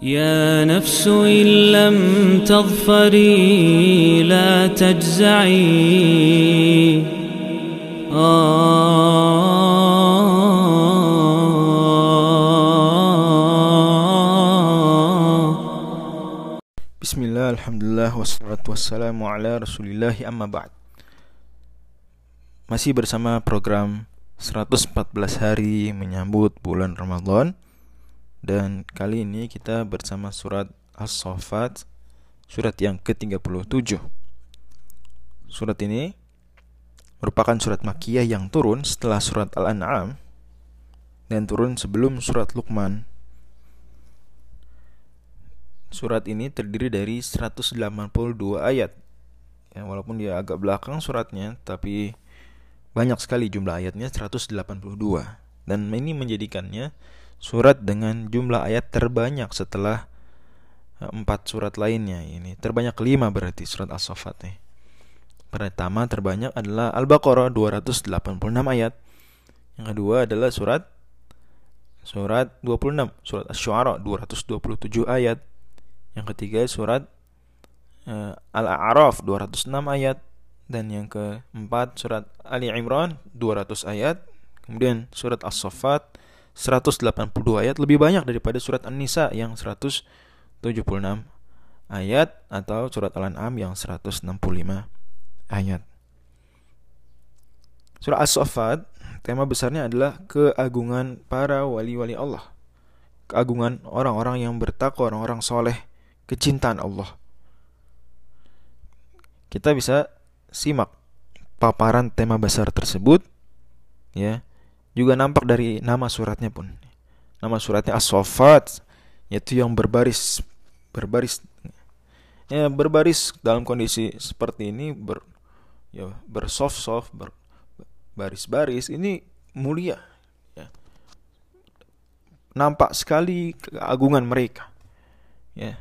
يا نفس إن لم تظفري لا تجزعي. آه. بسم الله الحمد لله والصلاة والسلام على رسول الله أما بعد. Masih bersama program 114 hari menyambut bulan Ramadan. Dan kali ini kita bersama surat As-Sofat Surat yang ke-37 Surat ini merupakan surat Makiyah yang turun setelah surat Al-An'am Dan turun sebelum surat Luqman Surat ini terdiri dari 182 ayat. Ya, walaupun dia agak belakang suratnya, tapi banyak sekali jumlah ayatnya 182. Dan ini menjadikannya surat dengan jumlah ayat terbanyak setelah eh, empat surat lainnya. Ini terbanyak lima berarti surat As-Saffat nih. Pertama terbanyak adalah Al-Baqarah 286 ayat. Yang kedua adalah surat surat 26, surat Asy-Syu'ara 227 ayat. Yang ketiga surat uh, Al-A'raf 206 ayat dan yang keempat surat Ali Imran 200 ayat. Kemudian surat As-Saffat 182 ayat lebih banyak daripada surat An-Nisa yang 176 ayat atau surat Al-An'am yang 165 ayat. Surah As-Saffat tema besarnya adalah keagungan para wali-wali Allah. Keagungan orang-orang yang bertakwa, orang-orang soleh kecintaan Allah. Kita bisa simak paparan tema besar tersebut ya. Juga nampak dari nama suratnya pun. Nama suratnya As-Saffat yaitu yang berbaris berbaris ya berbaris dalam kondisi seperti ini ber ya bersoft-soft ber, baris-baris ini mulia ya. Nampak sekali keagungan mereka. Ya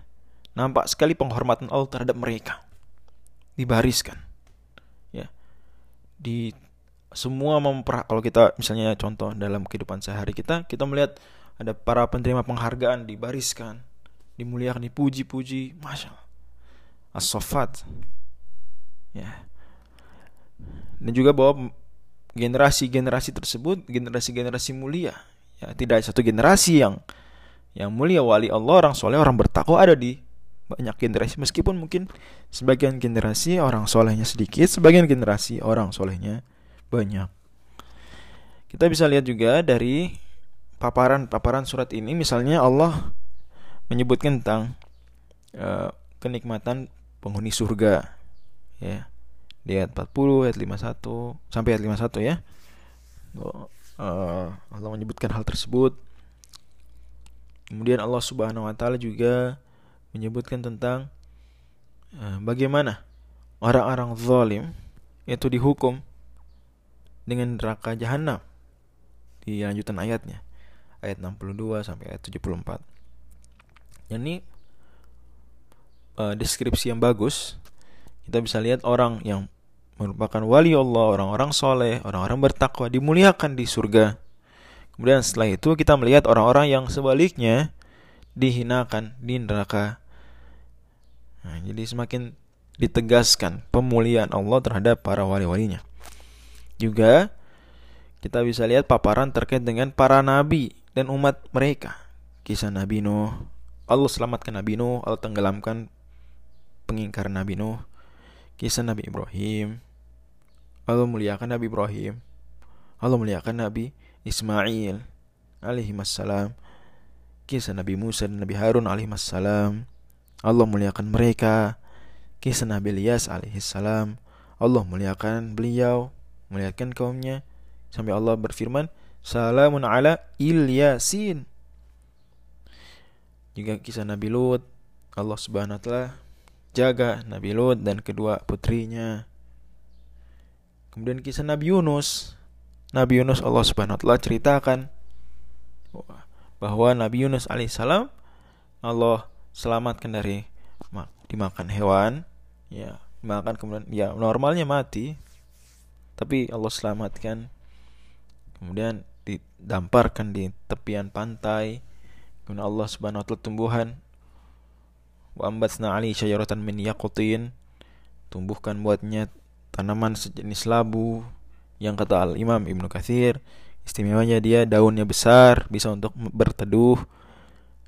nampak sekali penghormatan Allah terhadap mereka dibariskan ya di semua memper kalau kita misalnya contoh dalam kehidupan sehari kita kita melihat ada para penerima penghargaan dibariskan dimuliakan dipuji-puji masya Allah. As ya. Dan juga bahwa generasi-generasi tersebut generasi-generasi mulia. Ya tidak satu generasi yang yang mulia wali Allah orang soleh orang bertakwa ada di banyak generasi. Meskipun mungkin sebagian generasi orang solehnya sedikit sebagian generasi orang solehnya banyak. Kita bisa lihat juga dari paparan-paparan surat ini. Misalnya Allah menyebutkan tentang uh, kenikmatan penghuni surga ya. Di ayat 40 ayat 51 sampai ayat 51 ya. Uh, Allah menyebutkan hal tersebut. Kemudian Allah Subhanahu wa taala juga menyebutkan tentang uh, bagaimana orang-orang zalim itu dihukum dengan neraka jahanam di lanjutan ayatnya ayat 62 sampai ayat 74. Ini uh, deskripsi yang bagus. Kita bisa lihat orang yang merupakan wali Allah, orang-orang soleh, orang-orang bertakwa dimuliakan di surga. Kemudian setelah itu kita melihat orang-orang yang sebaliknya dihinakan di neraka. Nah, jadi semakin ditegaskan pemuliaan Allah terhadap para wali-walinya. Juga kita bisa lihat paparan terkait dengan para nabi dan umat mereka. Kisah Nabi Nuh, Allah selamatkan Nabi Nuh, Allah tenggelamkan pengingkar Nabi Nuh. Kisah Nabi Ibrahim, Allah muliakan Nabi Ibrahim. Allah muliakan Nabi Ismail alaihi wassalam kisah Nabi Musa dan Nabi Harun alaihissalam. Allah muliakan mereka. Kisah Nabi Ilyas alaihissalam. Allah muliakan beliau, muliakan kaumnya. Sampai Allah berfirman, Salamun ala Ilyasin. Juga kisah Nabi Lut, Allah subhanahu ta'ala jaga Nabi Lut dan kedua putrinya. Kemudian kisah Nabi Yunus. Nabi Yunus Allah subhanahu wa ta'ala ceritakan bahwa Nabi Yunus alaihissalam Allah selamatkan dari dimakan hewan ya makan kemudian ya normalnya mati tapi Allah selamatkan. Kemudian didamparkan di tepian pantai. Kemudian Allah subhanahu wa taala tumbuhan. Wa ambatsna ali syajaratan min yaqutin tumbuhkan buatnya tanaman sejenis labu yang kata Al Imam Ibnu Katsir istimewanya dia daunnya besar bisa untuk berteduh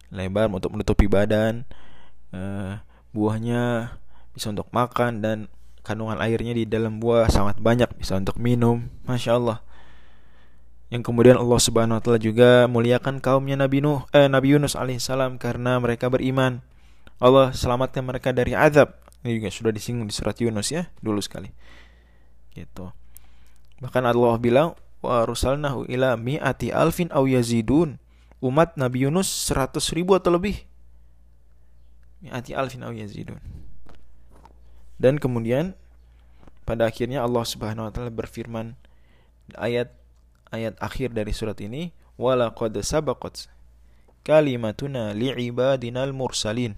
lebar untuk menutupi badan uh, buahnya bisa untuk makan dan kandungan airnya di dalam buah sangat banyak bisa untuk minum masya Allah. Yang kemudian Allah Subhanahu wa taala juga muliakan kaumnya Nabi Nuh eh Nabi Yunus alaihissalam karena mereka beriman. Allah selamatkan mereka dari azab. Ini juga sudah disinggung di surat Yunus ya dulu sekali. Gitu. Bahkan Allah bilang wa rusalnahu ila mi'ati alfin aw yazidun. Umat Nabi Yunus 100 ribu atau lebih. Mi'ati alfin aw yazidun dan kemudian pada akhirnya Allah Subhanahu wa taala berfirman ayat ayat akhir dari surat ini wala qad sabaqat kalimatuna li'ibadinal mursalin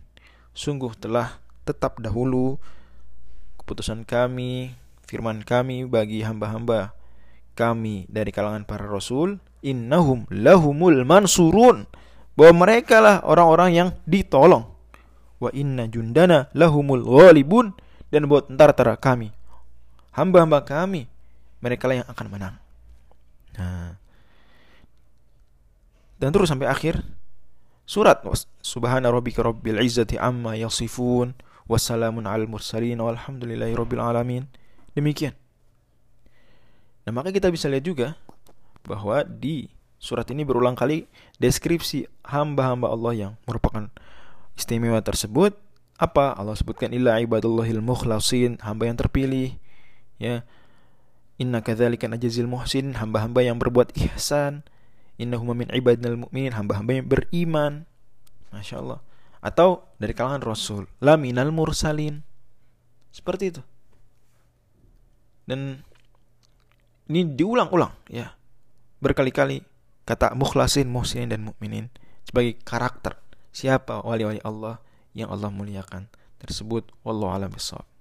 sungguh telah tetap dahulu keputusan kami, firman kami bagi hamba-hamba kami dari kalangan para rasul, innahum lahumul mansurun. Bahwa mereka lah orang-orang yang ditolong. Wa inna jundana lahumul ghalibun dan buat tentara-tentara kami, hamba-hamba kami, mereka lah yang akan menang. Nah. Dan terus sampai akhir surat subhana rabbika rabbil izzati amma yasifun wassalamun al mursalin walhamdulillahi rabbil alamin demikian nah maka kita bisa lihat juga bahwa di surat ini berulang kali deskripsi hamba-hamba Allah yang merupakan istimewa tersebut apa? Allah sebutkan illa ibadallahil mukhlasin. Hamba yang terpilih ya. Inna kadzalika najzil muhsin hamba-hamba yang berbuat ihsan. Innahum min ibadinal mu'minin. Hamba-hamba yang beriman. Masya Allah. Atau dari kalangan Rasul laminal mursalin. Seperti itu. Dan ini diulang-ulang ya. Berkali-kali kata mukhlasin muhsinin dan mukminin sebagai karakter. Siapa? Wali-wali Allah yang Allah muliakan tersebut. Wallahu alam bisawab